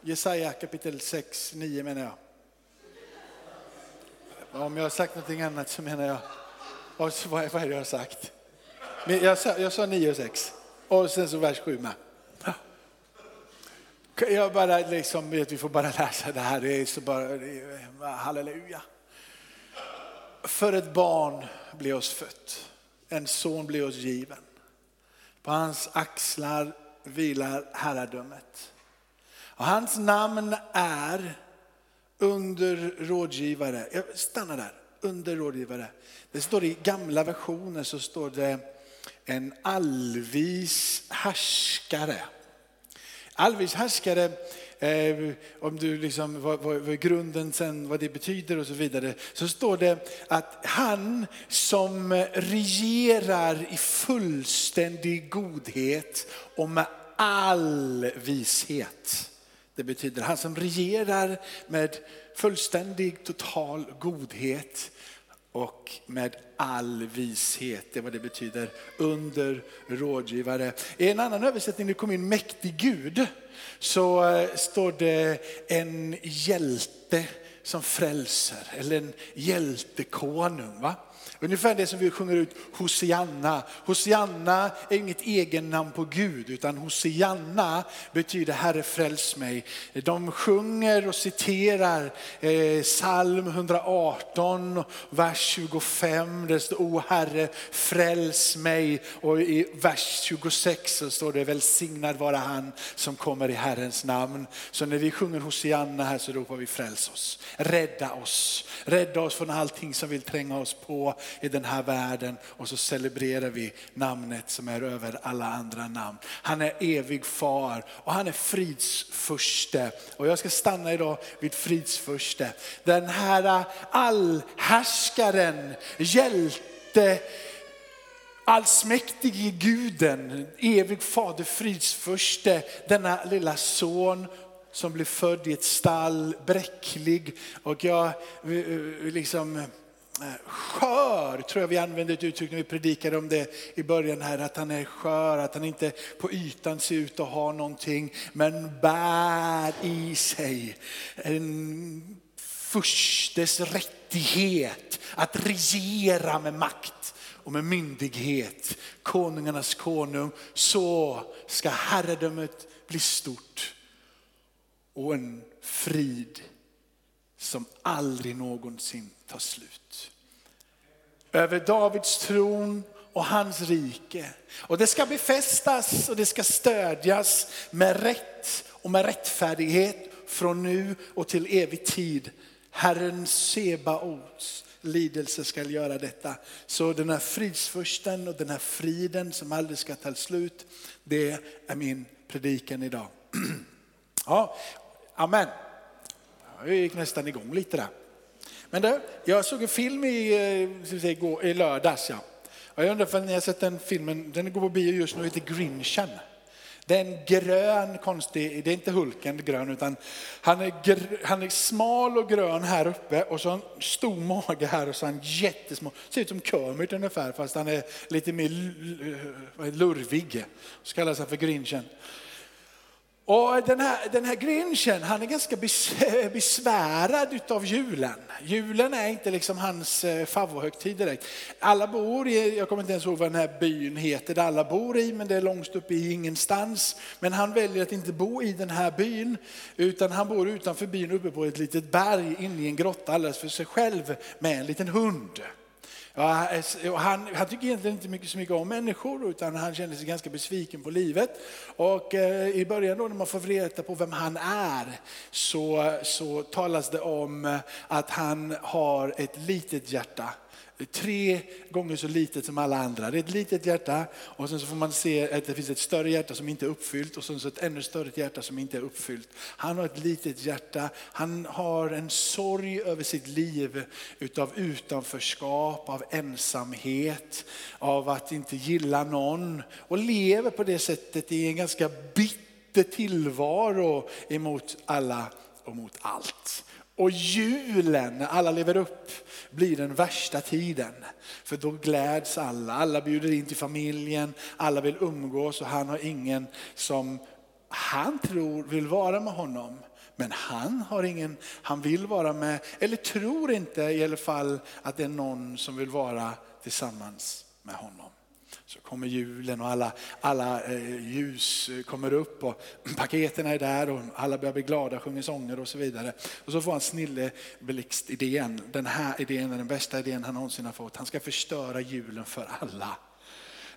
Jesaja kapitel 6, 9 menar jag. Om jag har sagt någonting annat så menar jag, vad, vad är det jag har sagt? Men jag, sa, jag sa 9 och 6 och sen så vers 7 med. Jag bara liksom, vet, vi får bara läsa det här, det är så bara, är, halleluja. För ett barn blev oss fött, en son blev oss given. På hans axlar vilar herradömet. Och hans namn är under rådgivare. Jag stannar där, under rådgivare. Det står i gamla versioner så står det en allvis härskare. Allvis härskare, eh, om du liksom, vad, vad, vad grunden sen, vad det betyder och så vidare, så står det att han som regerar i fullständig godhet och med all vishet. Det betyder han som regerar med fullständig total godhet och med all vishet. Det är vad det betyder. Under rådgivare. I en annan översättning, det kommer in mäktig Gud, så eh, står det en hjälte som frälser, eller en hjältekonung. Va? Ungefär det som vi sjunger ut Hosianna. Hosianna är inget egen namn på Gud utan Hosianna betyder Herre fräls mig. De sjunger och citerar eh, psalm 118, vers 25. Det står O Herre fräls mig och i vers 26 så står det välsignad vara han som kommer i Herrens namn. Så när vi sjunger Hosianna här så ropar vi fräls oss, rädda oss, rädda oss från allting som vill tränga oss på i den här världen och så celebrerar vi namnet som är över alla andra namn. Han är evig far och han är fridsförste. Och jag ska stanna idag vid fridsförste. Den här allhärskaren, hjälte, allsmäktige guden, evig fader, fridsförste, denna lilla son som blev född i ett stall, bräcklig och jag eh, eh, liksom skör, tror jag vi använde ett uttryck när vi predikade om det i början här, att han är skör, att han inte på ytan ser ut att ha någonting, men bär i sig en furstes rättighet att regera med makt och med myndighet. Konungarnas konung, så ska herradömet bli stort och en frid som aldrig någonsin tar slut. Över Davids tron och hans rike. Och det ska befästas och det ska stödjas med rätt och med rättfärdighet från nu och till evig tid. Herren Sebaots lidelse ska göra detta. Så den här fridsfursten och den här friden som aldrig ska ta slut, det är min predikan idag. Ja, amen. Jag gick nästan igång lite där. Men det, jag såg en film i, eh, säga, i lördags. Ja. Och jag undrar om ni har sett den filmen, den går på bio just nu, heter Grinchen. Det är en grön konstig, det är inte Hulken grön utan han är, gr, han är smal och grön här uppe och så har han stor mage här och så har han jättesmå, ser ut som Kermit ungefär fast han är lite mer lurvig. Så kallas han för Grinchen. Och den här, den här Grinchen, han är ganska besvärad utav julen. Julen är inte liksom hans eh, favorithögtid direkt. Alla bor i, jag kommer inte ens ihåg vad den här byn heter där alla bor i, men det är långt uppe i ingenstans. Men han väljer att inte bo i den här byn, utan han bor utanför byn uppe på ett litet berg inne i en grotta alldeles för sig själv med en liten hund. Ja, han, han tycker egentligen inte mycket, så mycket om människor utan han känner sig ganska besviken på livet. Och eh, i början då när man får veta på vem han är så, så talas det om att han har ett litet hjärta tre gånger så litet som alla andra. Det är ett litet hjärta och sen så får man se att det finns ett större hjärta som inte är uppfyllt och sen så ett ännu större hjärta som inte är uppfyllt. Han har ett litet hjärta, han har en sorg över sitt liv utav utanförskap, av ensamhet, av att inte gilla någon och lever på det sättet i en ganska bitter tillvaro emot alla och mot allt. Och julen, när alla lever upp, blir den värsta tiden. För då gläds alla, alla bjuder in till familjen, alla vill umgås och han har ingen som han tror vill vara med honom. Men han har ingen, han vill vara med, eller tror inte i alla fall att det är någon som vill vara tillsammans med honom. Så kommer julen och alla, alla eh, ljus eh, kommer upp och paketen är där och alla börjar bli glada, sjunger sånger och så vidare. Och så får han snilleblixt idén. Den här idén är den bästa idén han någonsin har fått. Han ska förstöra julen för alla.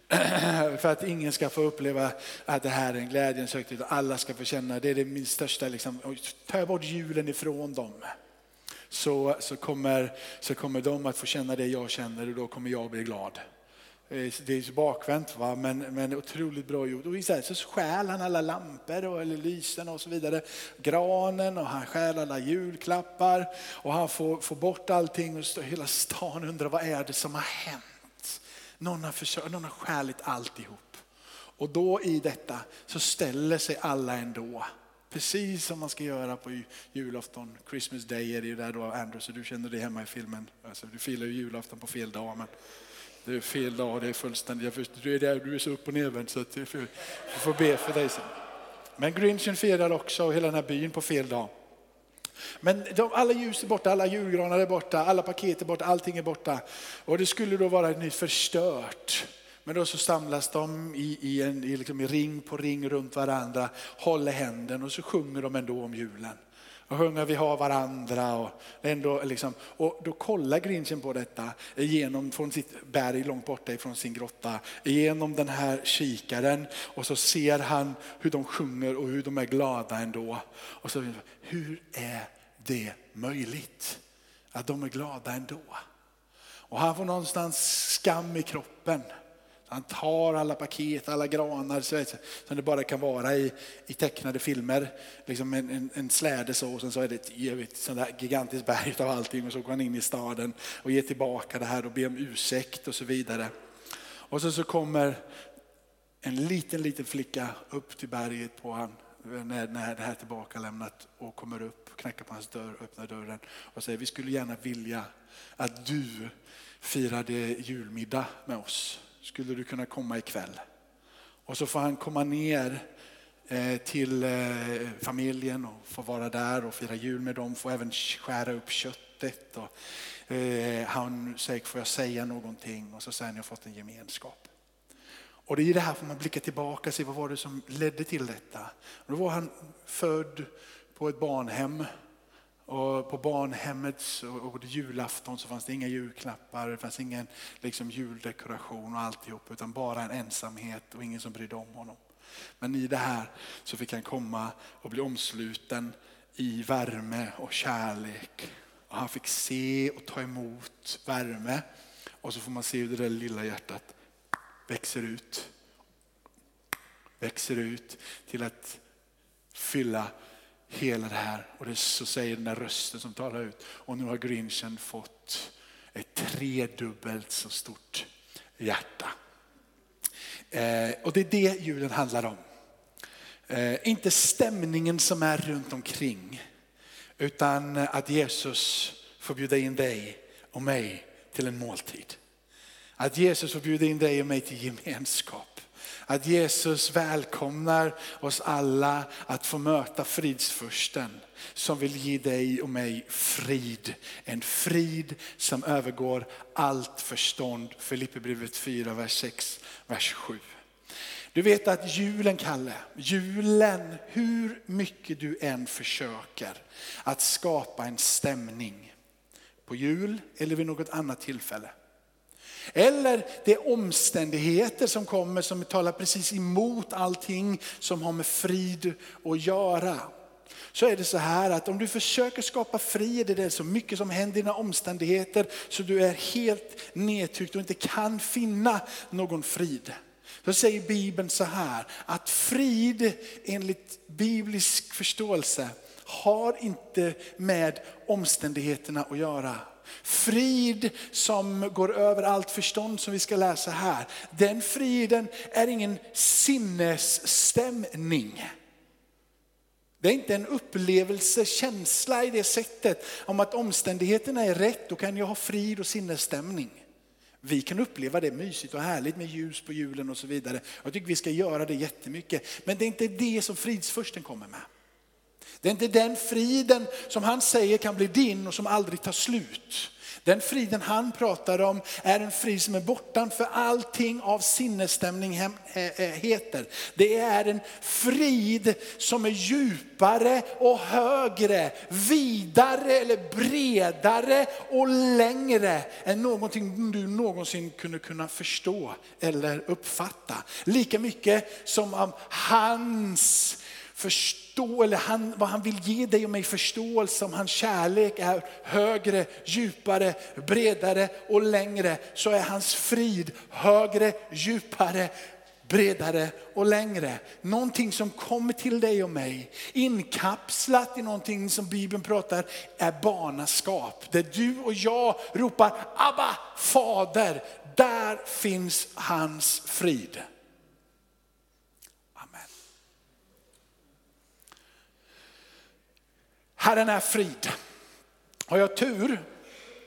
för att ingen ska få uppleva att det här är en glädjens högtid. Alla ska få känna, det är det min största, liksom, tar jag bort julen ifrån dem så, så, kommer, så kommer de att få känna det jag känner och då kommer jag bli glad. Eh, det är så bakvänt va? Men, men otroligt bra gjort. Och istället så stjäl han alla lampor och eller lysen och så vidare. Granen och han stjäl alla julklappar och han får, får bort allting och hela stan undrar vad är det som har hänt? Någon har, försökt, någon har stjälit alltihop. Och då i detta så ställer sig alla ändå. Precis som man ska göra på julafton. Christmas day är det ju där då Andrew, så du känner dig hemma i filmen. Alltså, du filar ju julafton på fel dag. Men det är fel dag, det är fullständigt. Du är där, du är så upp och nervänd så att jag får be för dig sen. Men Grinchen firar också och hela den här byn på fel dag. Men de, alla ljus är borta, alla julgranar är borta, alla paket är borta, allting är borta. Och det skulle då vara nytt förstört. Men då så samlas de i, i, en, i, liksom ring på ring runt varandra, håller händen och så sjunger de ändå om julen. Och sjunger vi har varandra. Och, ändå liksom, och då kollar Grinchen på detta genom, från sitt berg långt borta ifrån sin grotta, genom den här kikaren och så ser han hur de sjunger och hur de är glada ändå. Och så, hur är det möjligt? Att de är glada ändå. Och han får någonstans skam i kroppen. Han tar alla paket, alla granar så som det bara kan vara i, i tecknade filmer. Liksom en, en, en släde så och sen så är det ett sånt där gigantiskt berg av allting och så går han in i staden och ger tillbaka det här och ber om ursäkt och så vidare. Och så, så kommer en liten, liten flicka upp till berget på han när, när det här är tillbaka lämnat och kommer upp, knackar på hans dörr, öppnar dörren och säger vi skulle gärna vilja att du firade julmiddag med oss skulle du kunna komma ikväll? Och så får han komma ner eh, till eh, familjen och få vara där och fira jul med dem, får även skära upp köttet. Och, eh, han säger, får jag säga någonting? Och så säger han, jag har fått en gemenskap. Och det är det här får man blicka tillbaka och se vad var det som ledde till detta. Då var han född på ett barnhem och på barnhemmet och julafton så fanns det inga julklappar, det fanns ingen liksom, juldekoration och alltihop utan bara en ensamhet och ingen som brydde om honom. Men i det här så fick han komma och bli omsluten i värme och kärlek. Och han fick se och ta emot värme och så får man se hur det där lilla hjärtat växer ut. Växer ut till att fylla hela det här. Och det så säger den där rösten som talar ut. Och nu har Grinchen fått ett tredubbelt så stort hjärta. Eh, och det är det julen handlar om. Eh, inte stämningen som är runt omkring. Utan att Jesus får bjuda in dig och mig till en måltid. Att Jesus får bjuda in dig och mig till gemenskap. Att Jesus välkomnar oss alla att få möta fridsfursten som vill ge dig och mig frid. En frid som övergår allt förstånd. Filipperbrevet 4, vers 6, vers 7. Du vet att julen, Kalle, julen, hur mycket du än försöker att skapa en stämning på jul eller vid något annat tillfälle eller det är omständigheter som kommer som talar precis emot allting som har med frid att göra. Så är det så här att om du försöker skapa frid, det är så mycket som händer i dina omständigheter så du är helt nedtryckt och inte kan finna någon frid. Så säger Bibeln så här att frid enligt biblisk förståelse har inte med omständigheterna att göra. Frid som går över allt förstånd som vi ska läsa här. Den friden är ingen sinnesstämning. Det är inte en upplevelse, känsla i det sättet om att omständigheterna är rätt, då kan jag ha frid och sinnesstämning. Vi kan uppleva det mysigt och härligt med ljus på julen och så vidare. Jag tycker vi ska göra det jättemycket. Men det är inte det som fridsfursten kommer med. Det är inte den friden som han säger kan bli din och som aldrig tar slut. Den friden han pratar om är en frid som är bortanför allting av sinnesstämning eh, eh, heter. Det är en frid som är djupare och högre, vidare eller bredare och längre än någonting du någonsin kunde kunna förstå eller uppfatta. Lika mycket som om hans förstå, eller han, vad han vill ge dig och mig förståelse om hans kärlek är högre, djupare, bredare och längre. Så är hans frid högre, djupare, bredare och längre. Någonting som kommer till dig och mig, inkapslat i någonting som Bibeln pratar är barnaskap. Där du och jag ropar Abba, Fader, där finns hans frid. Herren är frid. Har jag tur,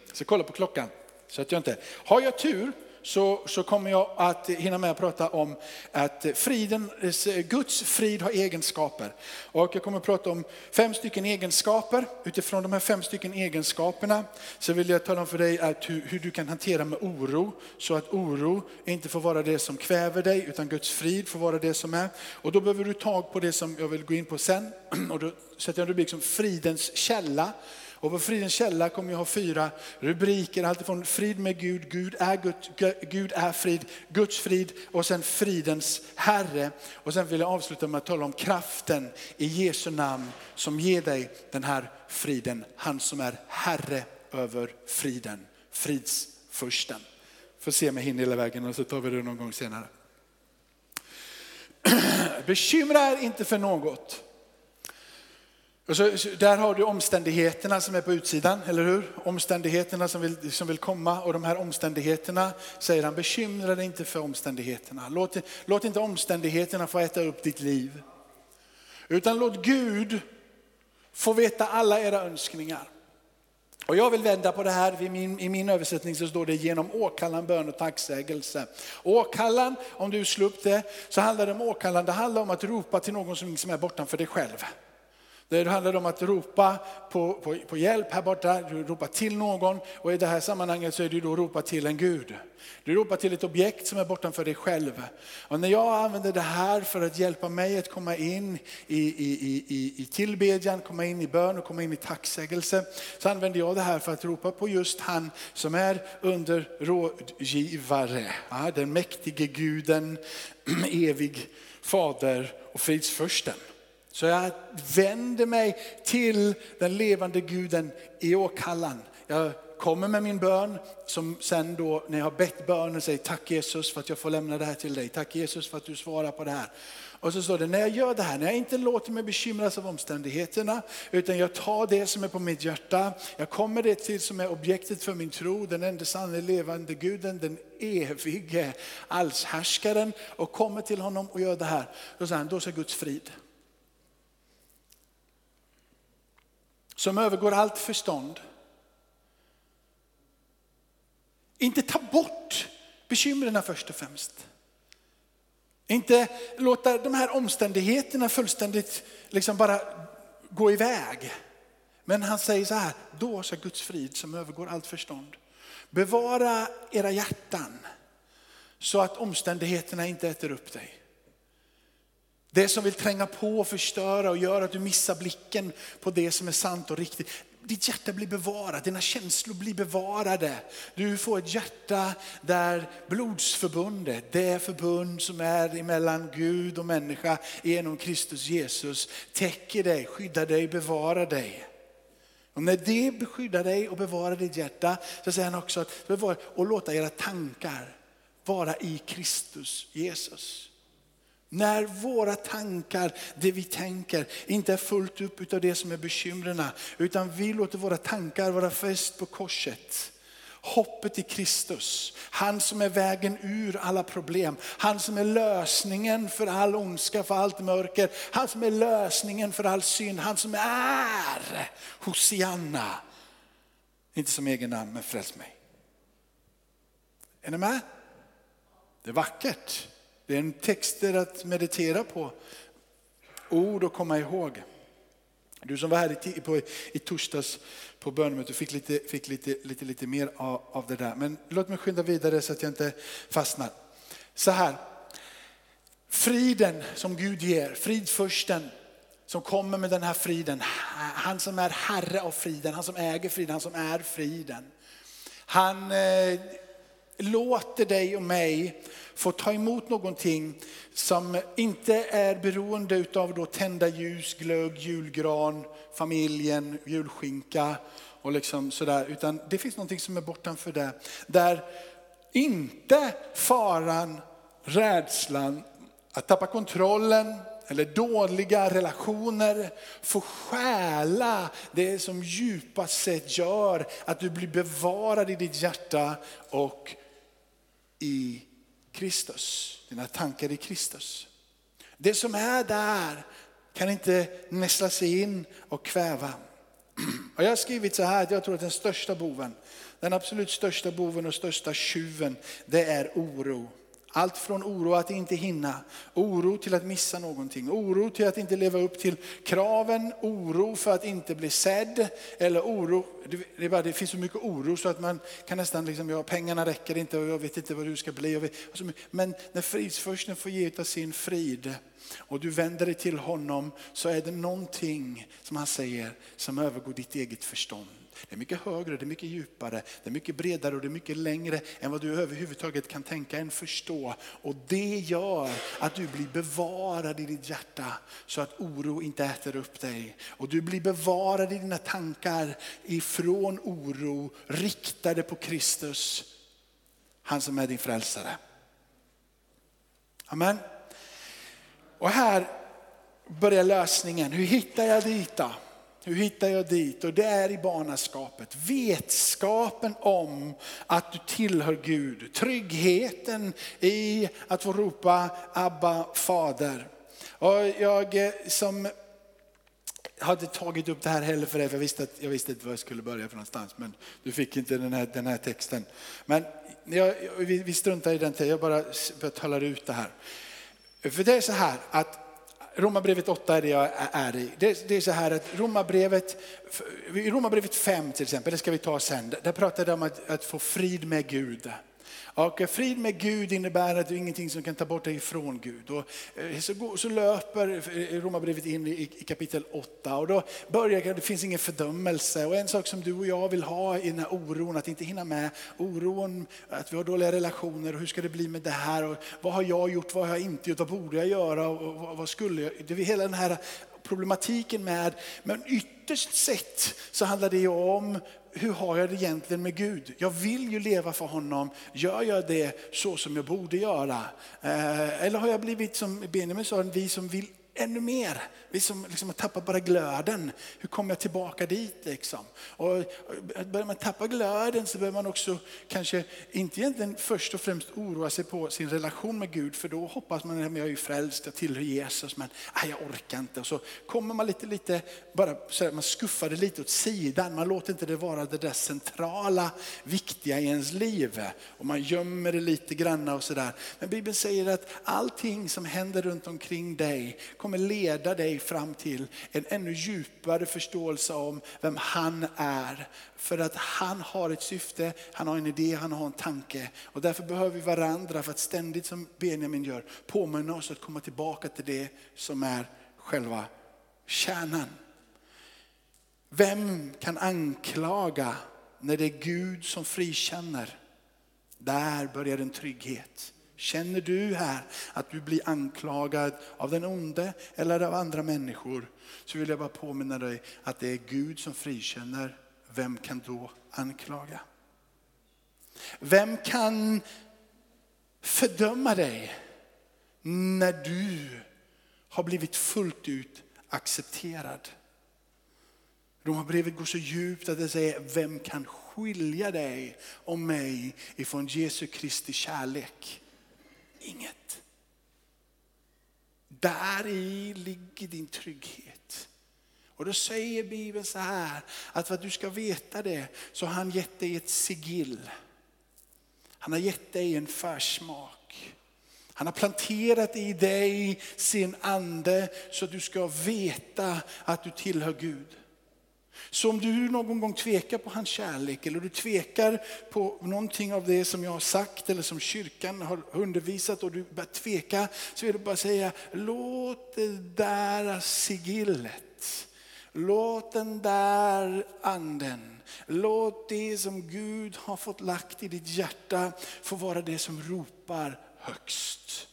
jag ska kolla på klockan så att jag inte, har jag tur så, så kommer jag att hinna med att prata om att friden, Guds frid har egenskaper. Och jag kommer att prata om fem stycken egenskaper. Utifrån de här fem stycken egenskaperna så vill jag tala om för dig att hur, hur du kan hantera med oro. Så att oro inte får vara det som kväver dig utan Guds frid får vara det som är. Och då behöver du tag på det som jag vill gå in på sen. Och då sätter jag en rubrik som fridens källa. Och på Fridens källa kommer jag ha fyra rubriker, alltifrån frid med Gud, Gud är, Gud, Gud är frid, Guds frid och sen fridens Herre. Och sen vill jag avsluta med att tala om kraften i Jesu namn som ger dig den här friden. Han som är Herre över friden, fridsfursten. Får se om jag hinner hela vägen och så tar vi det någon gång senare. Bekymra er inte för något. Och så, där har du omständigheterna som är på utsidan, eller hur? Omständigheterna som vill, som vill komma och de här omständigheterna säger han, bekymra dig inte för omständigheterna. Låt, låt inte omständigheterna få äta upp ditt liv. Utan låt Gud få veta alla era önskningar. Och jag vill vända på det här, I min, i min översättning så står det genom åkallan, bön och tacksägelse. Åkallan, om du slår upp det, så handlar det om åkallan, det handlar om att ropa till någon som är bortanför dig själv. Det handlar om att ropa på, på, på, hjälp här borta, du ropar till någon och i det här sammanhanget så är det då ropa till en Gud. Du ropar till ett objekt som är bortanför dig själv. Och när jag använder det här för att hjälpa mig att komma in i, i, i, i tillbedjan, komma in i bön och komma in i tacksägelse, så använder jag det här för att ropa på just han som är under rådgivare. Ja, den mäktige guden, evig fader och fridsfursten. Så jag vänder mig till den levande guden i åkallan. Jag kommer med min bön som sen då när jag har bett bönen säger tack Jesus för att jag får lämna det här till dig. Tack Jesus för att du svarar på det här. Och så står det, när jag gör det här, när jag inte låter mig bekymras av omständigheterna, utan jag tar det som är på mitt hjärta, jag kommer det till som är objektet för min tro, den enda sanna levande guden, den evige allshärskaren och kommer till honom och gör det här. Då säger han, då ska Guds frid som övergår allt förstånd. Inte ta bort bekymren först och främst. Inte låta de här omständigheterna fullständigt liksom bara gå iväg. Men han säger så här, då ska Guds frid som övergår allt förstånd. Bevara era hjärtan så att omständigheterna inte äter upp dig. Det som vill tränga på och förstöra och göra att du missar blicken på det som är sant och riktigt. Ditt hjärta blir bevarat, dina känslor blir bevarade. Du får ett hjärta där blodsförbundet, det förbund som är mellan Gud och människa genom Kristus Jesus täcker dig, skyddar dig, bevarar dig. Och när det beskyddar dig och bevarar ditt hjärta så säger han också att bevara och låta era tankar vara i Kristus Jesus. När våra tankar, det vi tänker, inte är fullt upp av det som är bekymren, utan vi låter våra tankar vara fäst på korset. Hoppet i Kristus, han som är vägen ur alla problem, han som är lösningen för all ondska, för allt mörker, han som är lösningen för all synd, han som är Hosianna. Inte som egen namn, men fräls mig. Är ni med? Det är vackert. Det är en texter att meditera på. Ord att komma ihåg. Du som var här i, på, i torsdags på bönemötet fick, lite, fick lite, lite, lite mer av, av det där. Men låt mig skynda vidare så att jag inte fastnar. Så här, friden som Gud ger, fridförsten som kommer med den här friden. Han som är herre av friden, han som äger friden, han som är friden. Han eh, låter dig och mig få ta emot någonting som inte är beroende av då tända ljus, glögg, julgran, familjen, julskinka och liksom sådär. Utan det finns någonting som är bortanför det. Där inte faran, rädslan, att tappa kontrollen, eller dåliga relationer får stjäla det som djupast sett gör att du blir bevarad i ditt hjärta och i Kristus. Dina tankar i Kristus. Det som är där kan inte nästla sig in och kväva. Och jag har skrivit så här att jag tror att den största boven, den absolut största boven och största tjuven, det är oro. Allt från oro att inte hinna, oro till att missa någonting, oro till att inte leva upp till kraven, oro för att inte bli sedd. Eller oro, det, bara, det finns så mycket oro så att man kan nästan, liksom, ja, pengarna räcker inte och jag vet inte vad du ska bli. Alltså, men när fridsfursten får ge av sin frid och du vänder dig till honom så är det någonting som han säger som övergår ditt eget förstånd. Det är mycket högre, det är mycket djupare, det är mycket bredare och det är mycket längre än vad du överhuvudtaget kan tänka än förstå. Och det gör att du blir bevarad i ditt hjärta så att oro inte äter upp dig. Och du blir bevarad i dina tankar ifrån oro, riktade på Kristus, han som är din frälsare. Amen. Och här börjar lösningen. Hur hittar jag dit då? Hur hittar jag dit? Och det är i barnaskapet. Vetskapen om att du tillhör Gud. Tryggheten i att få ropa Abba fader. Och jag eh, som hade tagit upp det här heller för dig, för jag visste, att, jag visste inte var jag skulle börja för någonstans. Men du fick inte den här, den här texten. Men jag, vi, vi struntar i den, jag bara talar ut det här. För det är så här att Romarbrevet 8 är det jag är i. Det, det är så här att Romarbrevet, Romarbrevet 5 till exempel, det ska vi ta sen, där pratar det om att, att få frid med Gud. Och frid med Gud innebär att det är ingenting som kan ta bort dig ifrån Gud. Och eh, så, så löper eh, Romarbrevet in i, i kapitel 8 och då börjar det finns ingen fördömelse. Och en sak som du och jag vill ha i den här oron, att inte hinna med oron, att vi har dåliga relationer och hur ska det bli med det här? Och vad har jag gjort, vad har jag inte gjort, vad borde jag göra och vad, vad skulle jag? Det är hela den här problematiken med, men ytterst sett så handlar det ju om hur har jag det egentligen med Gud? Jag vill ju leva för honom. Gör jag det så som jag borde göra? Eh, eller har jag blivit som Benjamin sa, vi som vill ännu mer. Vi som liksom har tappat bara glöden, hur kommer jag tillbaka dit? Liksom? Och eh, börjar man tappa glöden så behöver man också kanske inte egentligen först och främst oroa sig på sin relation med Gud, för då hoppas man att jag är frälst, jag tillhör Jesus, men aj, jag orkar inte. Och så kommer man lite, lite bara så här, man skuffar det lite åt sidan, man låter inte det vara det där centrala, viktiga i ens liv. Och man gömmer det lite grann och sådär. Men Bibeln säger att allting som händer runt omkring dig kommer leda dig fram till en ännu djupare förståelse om vem han är. För att han har ett syfte, han har en idé, han har en tanke. Och därför behöver vi varandra för att ständigt som Benjamin gör påminna oss att komma tillbaka till det som är själva kärnan. Vem kan anklaga när det är Gud som frikänner? Där börjar en trygghet. Känner du här att du blir anklagad av den onde eller av andra människor så vill jag bara påminna dig att det är Gud som frikänner. Vem kan då anklaga? Vem kan fördöma dig när du har blivit fullt ut accepterad? Romarbrevet går så djupt att det säger, vem kan skilja dig och mig ifrån Jesu Kristi kärlek? Inget. Där i ligger din trygghet. Och då säger Bibeln så här, att för att du ska veta det så har han gett dig ett sigill. Han har gett dig en försmak. Han har planterat i dig sin ande så att du ska veta att du tillhör Gud. Så om du någon gång tvekar på hans kärlek eller du tvekar på någonting av det som jag har sagt eller som kyrkan har undervisat och du börjar tveka så är det bara att säga låt det där sigillet, låt den där anden, låt det som Gud har fått lagt i ditt hjärta få vara det som ropar högst.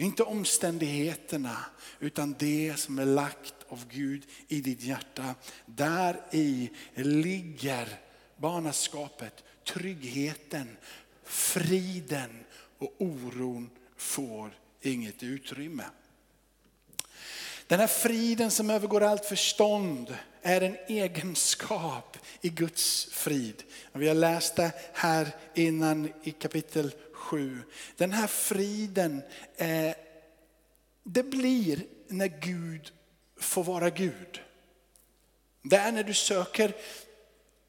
Inte omständigheterna utan det som är lagt av Gud i ditt hjärta. Där i ligger barnaskapet, tryggheten, friden och oron får inget utrymme. Den här friden som övergår allt förstånd är en egenskap i Guds frid. Vi har läst det här innan i kapitel 7. Den här friden, eh, det blir när Gud får vara Gud. Det är när du söker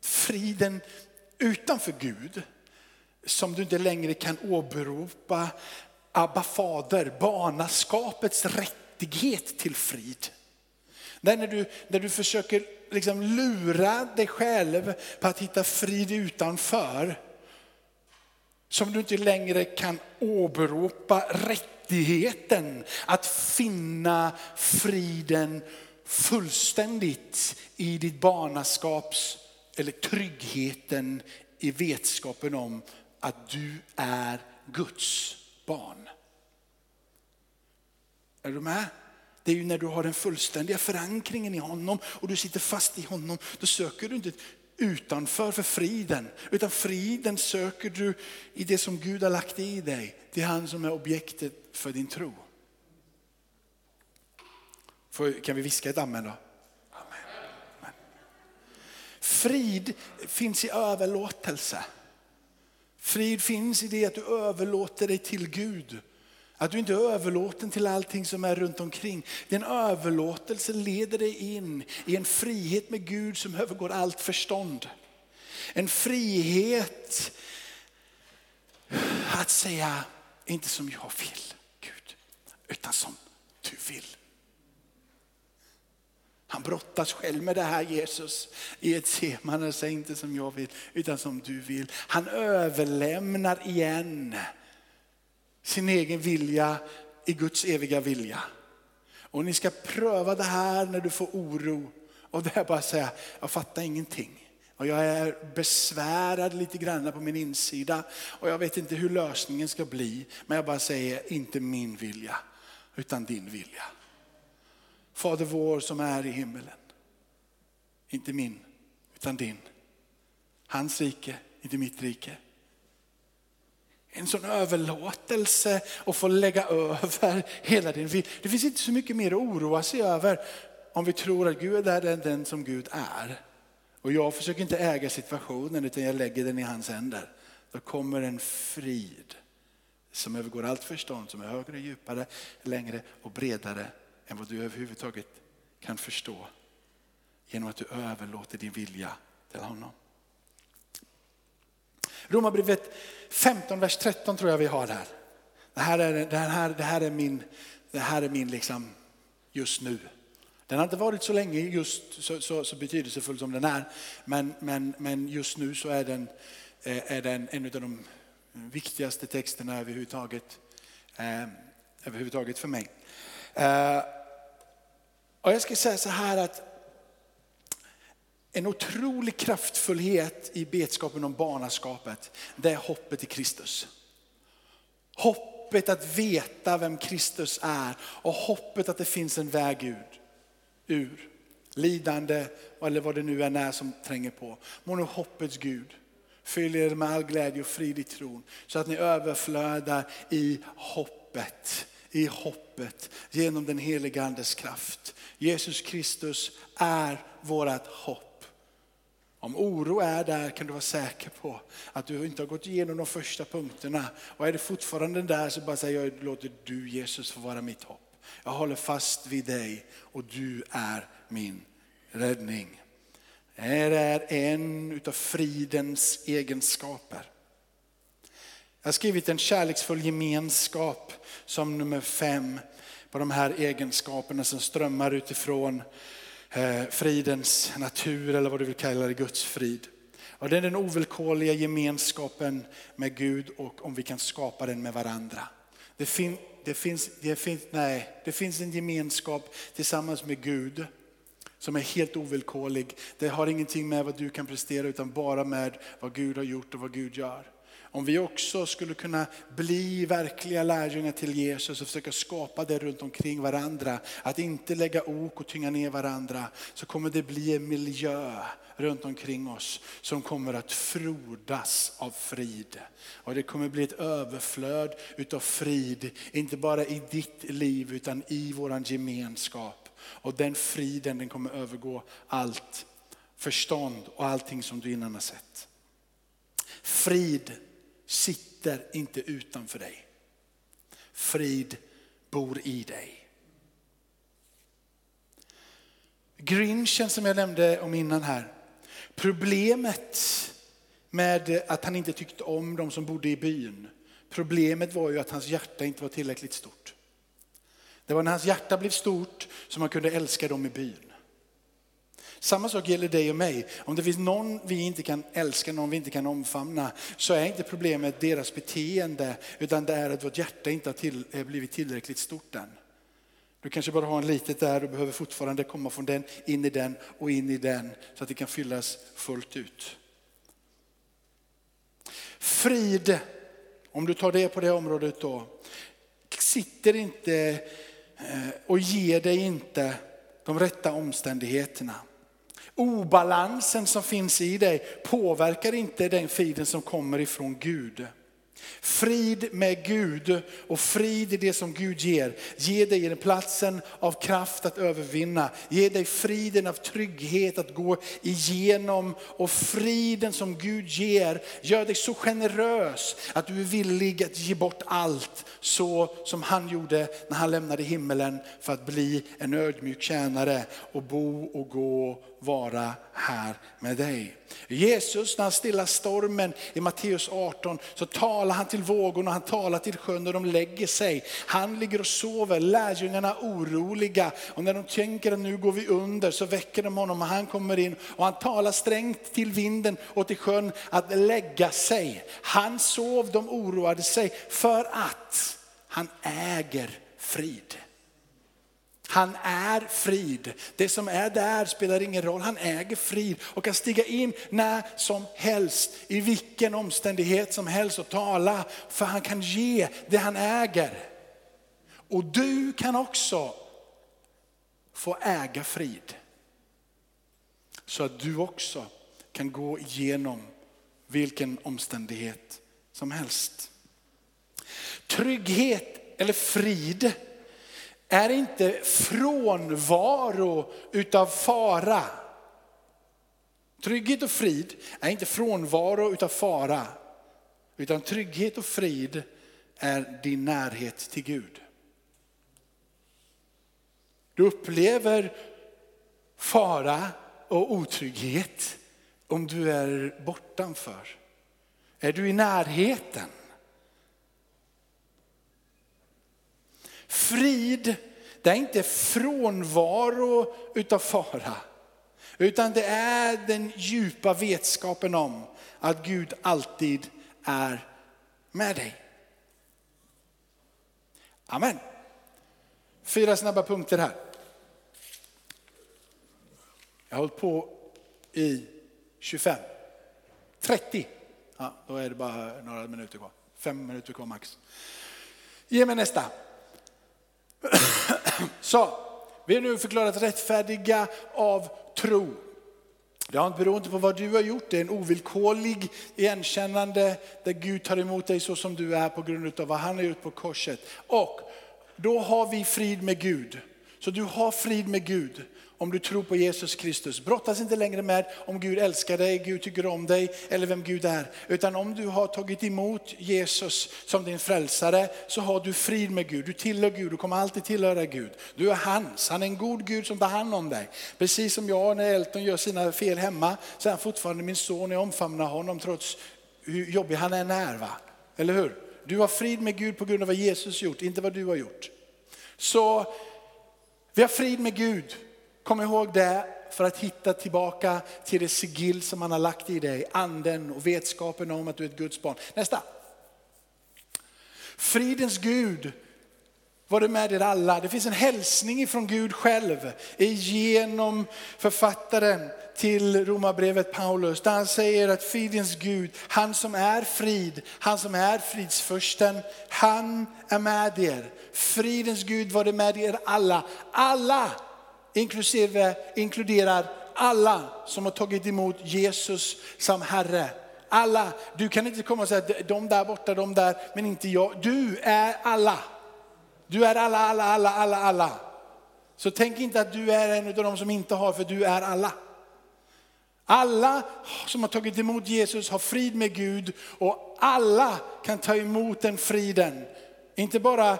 friden utanför Gud som du inte längre kan åberopa Abba fader, barnaskapets rättighet till frid. Där när du, där du försöker liksom lura dig själv på att hitta frid utanför. Som du inte längre kan åberopa rättigheten att finna friden fullständigt i ditt barnaskaps, eller tryggheten i vetskapen om att du är Guds barn. Är du med? Det är ju när du har den fullständiga förankringen i honom och du sitter fast i honom. Då söker du inte utanför för friden. Utan friden söker du i det som Gud har lagt i dig. Till han som är objektet för din tro. kan vi viska ett amen då? Amen. Frid finns i överlåtelse. Frid finns i det att du överlåter dig till Gud. Att du inte är överlåten till allting som är runt omkring. Den överlåtelse leder dig in i en frihet med Gud som övergår allt förstånd. En frihet att säga, inte som jag vill Gud, utan som du vill. Han brottas själv med det här Jesus i ett seman och säger inte som jag vill utan som du vill. Han överlämnar igen sin egen vilja i Guds eviga vilja. Och ni ska pröva det här när du får oro. Och det är bara att säga, jag fattar ingenting. Och jag är besvärad lite grann på min insida. Och jag vet inte hur lösningen ska bli. Men jag bara säger, inte min vilja, utan din vilja. Fader vår som är i himmelen. Inte min, utan din. Hans rike, inte mitt rike. En sån överlåtelse och få lägga över hela din vilja. Det finns inte så mycket mer att oroa sig över om vi tror att Gud är den, den som Gud är. Och jag försöker inte äga situationen utan jag lägger den i hans händer. Då kommer en frid som övergår allt förstånd, som är högre, djupare, längre och bredare än vad du överhuvudtaget kan förstå. Genom att du överlåter din vilja till honom. Romarbrevet 15, vers 13 tror jag vi har där. Det här är, det här, det här är min, det här är min liksom just nu. Den har inte varit så länge just så, så, så betydelsefull som den är. Men, men, men just nu så är den, eh, är den en av de viktigaste texterna överhuvudtaget, eh, överhuvudtaget för mig. Eh, och jag ska säga så här att en otrolig kraftfullhet i vetskapen om barnaskapet, det är hoppet i Kristus. Hoppet att veta vem Kristus är och hoppet att det finns en väg ut ur lidande eller vad det nu än är som tränger på. Må nu hoppets Gud fylla er med all glädje och frid i tron så att ni överflödar i hoppet, i hoppet genom den heliga andes kraft. Jesus Kristus är vårt hopp. Om oro är där kan du vara säker på att du inte har gått igenom de första punkterna. Och är det fortfarande där så bara säger jag, låter du Jesus få vara mitt hopp. Jag håller fast vid dig och du är min räddning. Det är en utav fridens egenskaper. Jag har skrivit en kärleksfull gemenskap som nummer fem på de här egenskaperna som strömmar utifrån Eh, fridens natur eller vad du vill kalla det, Guds frid. Och det är den ovillkorliga gemenskapen med Gud och om vi kan skapa den med varandra. Det, fin, det, finns, det, finns, nej, det finns en gemenskap tillsammans med Gud som är helt ovillkorlig. Det har ingenting med vad du kan prestera utan bara med vad Gud har gjort och vad Gud gör. Om vi också skulle kunna bli verkliga lärjungar till Jesus och försöka skapa det runt omkring varandra, att inte lägga ok och tynga ner varandra, så kommer det bli en miljö runt omkring oss som kommer att frodas av frid. Och det kommer bli ett överflöd utav frid, inte bara i ditt liv utan i våran gemenskap. Och den friden den kommer övergå allt förstånd och allting som du innan har sett. Frid sitter inte utanför dig. Frid bor i dig. Grinchen som jag nämnde om innan här. Problemet med att han inte tyckte om de som bodde i byn. Problemet var ju att hans hjärta inte var tillräckligt stort. Det var när hans hjärta blev stort som han kunde älska dem i byn. Samma sak gäller dig och mig. Om det finns någon vi inte kan älska, någon vi inte kan omfamna, så är inte problemet deras beteende, utan det är att vårt hjärta inte har till, eh, blivit tillräckligt stort än. Du kanske bara har en litet där och behöver fortfarande komma från den in i den och in i den så att det kan fyllas fullt ut. Frid, om du tar det på det området då, sitter inte eh, och ger dig inte de rätta omständigheterna. Obalansen som finns i dig påverkar inte den friden som kommer ifrån Gud. Frid med Gud och frid i det som Gud ger. Ge dig den platsen av kraft att övervinna. Ge dig friden av trygghet att gå igenom. Och friden som Gud ger gör dig så generös att du är villig att ge bort allt. Så som han gjorde när han lämnade himmelen för att bli en ödmjuk tjänare och bo och gå vara här med dig. Jesus när han stillar stormen i Matteus 18 så talar han till vågorna, han talar till sjön och de lägger sig. Han ligger och sover, lärjungarna oroliga och när de tänker att nu går vi under så väcker de honom och han kommer in och han talar strängt till vinden och till sjön att lägga sig. Han sov, de oroade sig för att han äger frid. Han är frid. Det som är där spelar ingen roll. Han äger frid och kan stiga in när som helst, i vilken omständighet som helst och tala. För han kan ge det han äger. Och du kan också få äga frid. Så att du också kan gå igenom vilken omständighet som helst. Trygghet eller frid är inte frånvaro utav fara. Trygghet och frid är inte frånvaro utav fara. Utan trygghet och frid är din närhet till Gud. Du upplever fara och otrygghet om du är bortanför. Är du i närheten Frid, det är inte frånvaro utav fara. Utan det är den djupa vetskapen om att Gud alltid är med dig. Amen. Fyra snabba punkter här. Jag har hållit på i 25, 30. Ja, då är det bara några minuter kvar. Fem minuter kvar max. Ge mig nästa. Så, vi är nu förklarat rättfärdiga av tro. Det beror inte på vad du har gjort, det är en ovillkorlig igenkännande där Gud tar emot dig så som du är på grund av vad han har gjort på korset. Och då har vi frid med Gud. Så du har frid med Gud om du tror på Jesus Kristus. Brottas inte längre med om Gud älskar dig, Gud tycker om dig eller vem Gud är. Utan om du har tagit emot Jesus som din frälsare så har du frid med Gud. Du tillhör Gud, du kommer alltid tillhöra Gud. Du är hans, han är en god Gud som tar hand om dig. Precis som jag när Elton gör sina fel hemma så är han fortfarande min son, jag omfamnar honom trots hur jobbig han än är. Va? eller hur? Du har frid med Gud på grund av vad Jesus gjort, inte vad du har gjort. Så vi har frid med Gud. Kom ihåg det för att hitta tillbaka till det sigill som han har lagt i dig, anden och vetskapen om att du är ett Guds barn. Nästa. Fridens Gud var det med er alla. Det finns en hälsning ifrån Gud själv genom författaren till romabrevet Paulus. Där han säger att fridens Gud, han som är frid, han som är fridsförsten, han är med er. Fridens Gud var det med er alla. Alla, inklusive, inkluderar alla som har tagit emot Jesus som Herre. Alla, du kan inte komma och säga de där borta, de där, men inte jag. Du är alla. Du är alla, alla, alla, alla, alla. Så tänk inte att du är en av de som inte har, för du är alla. Alla som har tagit emot Jesus har frid med Gud och alla kan ta emot den friden. Inte bara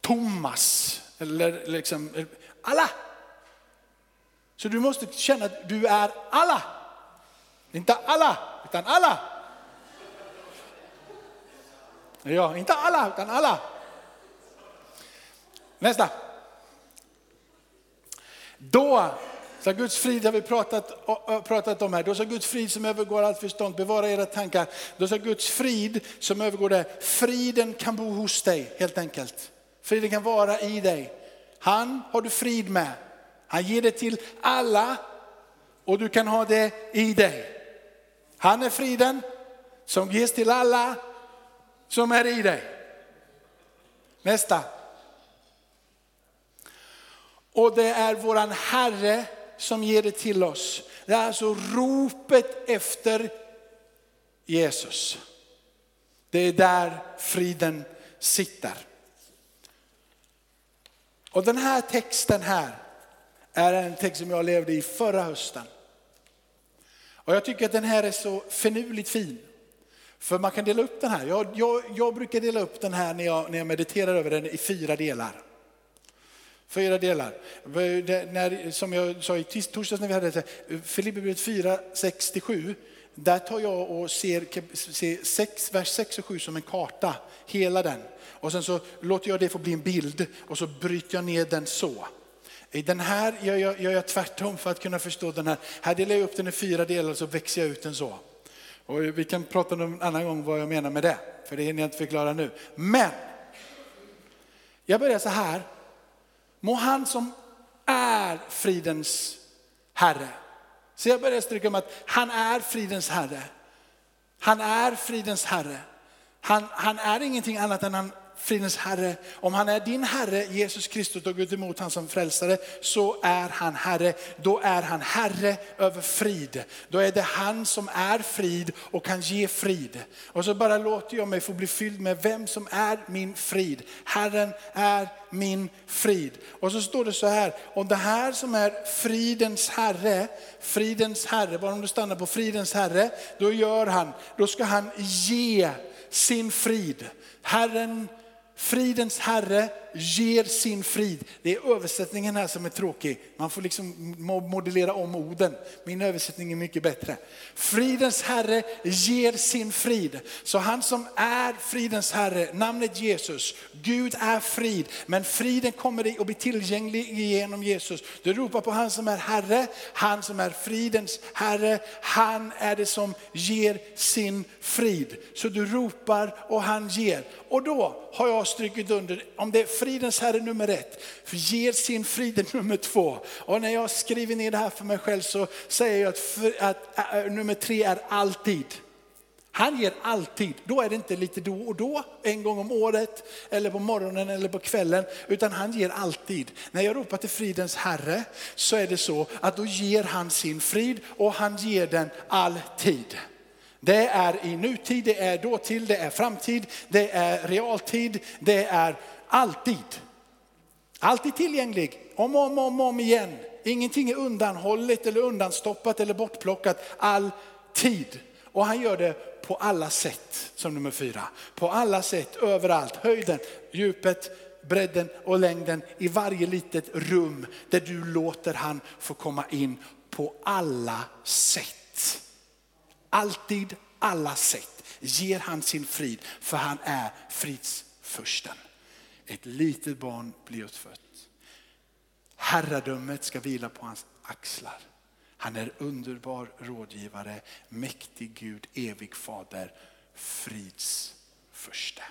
Thomas, eller liksom, alla. Så du måste känna att du är alla. Inte alla, utan alla. Ja, inte alla, utan alla. Nästa. Då så Guds frid har vi pratat, pratat om här. Då sa Guds frid som övergår allt förstånd, bevara era tankar. Då sa Guds frid som övergår det, friden kan bo hos dig helt enkelt. Friden kan vara i dig. Han har du frid med. Han ger det till alla och du kan ha det i dig. Han är friden som ges till alla som är i dig. Nästa. Och det är våran Herre som ger det till oss. Det är alltså ropet efter Jesus. Det är där friden sitter. Och den här texten här är en text som jag levde i förra hösten. Och jag tycker att den här är så finurligt fin. För man kan dela upp den här. Jag, jag, jag brukar dela upp den här när jag, när jag mediterar över den i fyra delar. Fyra delar. När, som jag sa i torsdags när vi hade det, Filipperbrevet 4, 6-7. Där tar jag och ser, ser sex, vers 6 och 7 som en karta, hela den. Och sen så låter jag det få bli en bild och så bryter jag ner den så. I den här gör jag, gör jag tvärtom för att kunna förstå den här. Här delar jag upp den i fyra delar och så växer jag ut den så. Och vi kan prata någon annan gång vad jag menar med det, för det hinner jag inte förklara nu. Men, jag börjar så här. Må han som är fridens Herre. Så jag börjar stryka om att han är fridens Herre. Han är fridens Herre. Han, han är ingenting annat än han fridens Herre. Om han är din Herre, Jesus Kristus, och Gud emot han som frälsare, så är han Herre. Då är han Herre över frid. Då är det han som är frid och kan ge frid. Och så bara låter jag mig få bli fylld med vem som är min frid. Herren är min frid. Och så står det så här, om det här som är fridens Herre, fridens Herre, bara om du stannar på fridens Herre, då gör han, då ska han ge sin frid. Herren Fridens Herre ger sin frid. Det är översättningen här som är tråkig. Man får liksom modellera om orden. Min översättning är mycket bättre. Fridens Herre ger sin frid. Så han som är fridens Herre, namnet Jesus, Gud är frid. Men friden kommer dig att bli tillgänglig genom Jesus. Du ropar på han som är Herre, han som är fridens Herre. Han är det som ger sin frid. Så du ropar och han ger. Och då har jag strukit under, om det är fridens Herre nummer ett, ger sin frid nummer två. Och när jag skriver ner det här för mig själv så säger jag att, för, att äh, äh, nummer tre är alltid. Han ger alltid, då är det inte lite då och då, en gång om året, eller på morgonen eller på kvällen, utan han ger alltid. När jag ropar till fridens Herre så är det så att då ger han sin frid och han ger den alltid. Det är i nutid, det är dåtid, det är framtid, det är realtid, det är alltid. Alltid tillgänglig, om och om, om, om igen. Ingenting är undanhållet eller undanstoppat eller bortplockat, alltid. Och han gör det på alla sätt som nummer fyra. På alla sätt, överallt, höjden, djupet, bredden och längden i varje litet rum där du låter han få komma in på alla sätt. Alltid, alla sätt ger han sin frid, för han är fridsfursten. Ett litet barn blir utfött. Herradömet ska vila på hans axlar. Han är underbar rådgivare, mäktig Gud, evig fader, fridsfurste.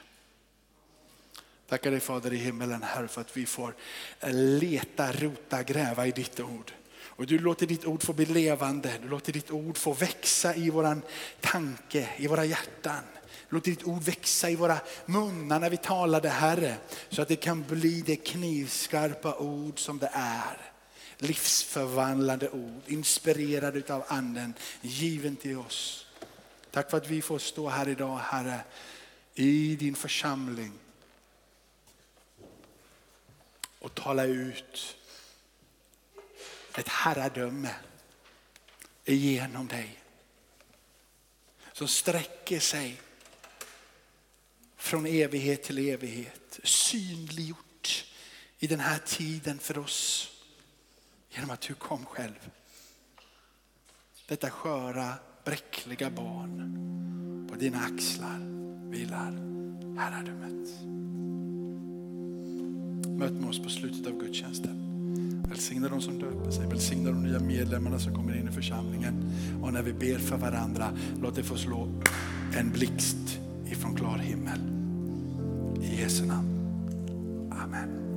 Tackar dig Fader i himmelen Herre för att vi får eh, leta, rota, gräva i ditt ord. Och du låter ditt ord få bli levande, du låter ditt ord få växa i våran tanke, i våra hjärtan. Låt ditt ord växa i våra munnar när vi talar det Herre. Så att det kan bli det knivskarpa ord som det är. Livsförvandlande ord, inspirerade av anden, given till oss. Tack för att vi får stå här idag Herre, i din församling. Och tala ut ett herradöme genom dig. Som sträcker sig från evighet till evighet. Synliggjort i den här tiden för oss. Genom att du kom själv. Detta sköra, bräckliga barn. På dina axlar vilar herradömet. Möt med oss på slutet av gudstjänsten. Välsigna de som döper sig, välsigna de nya medlemmarna som kommer in i församlingen. Och när vi ber för varandra, låt det få slå en blixt ifrån klar himmel. I Jesu namn. Amen.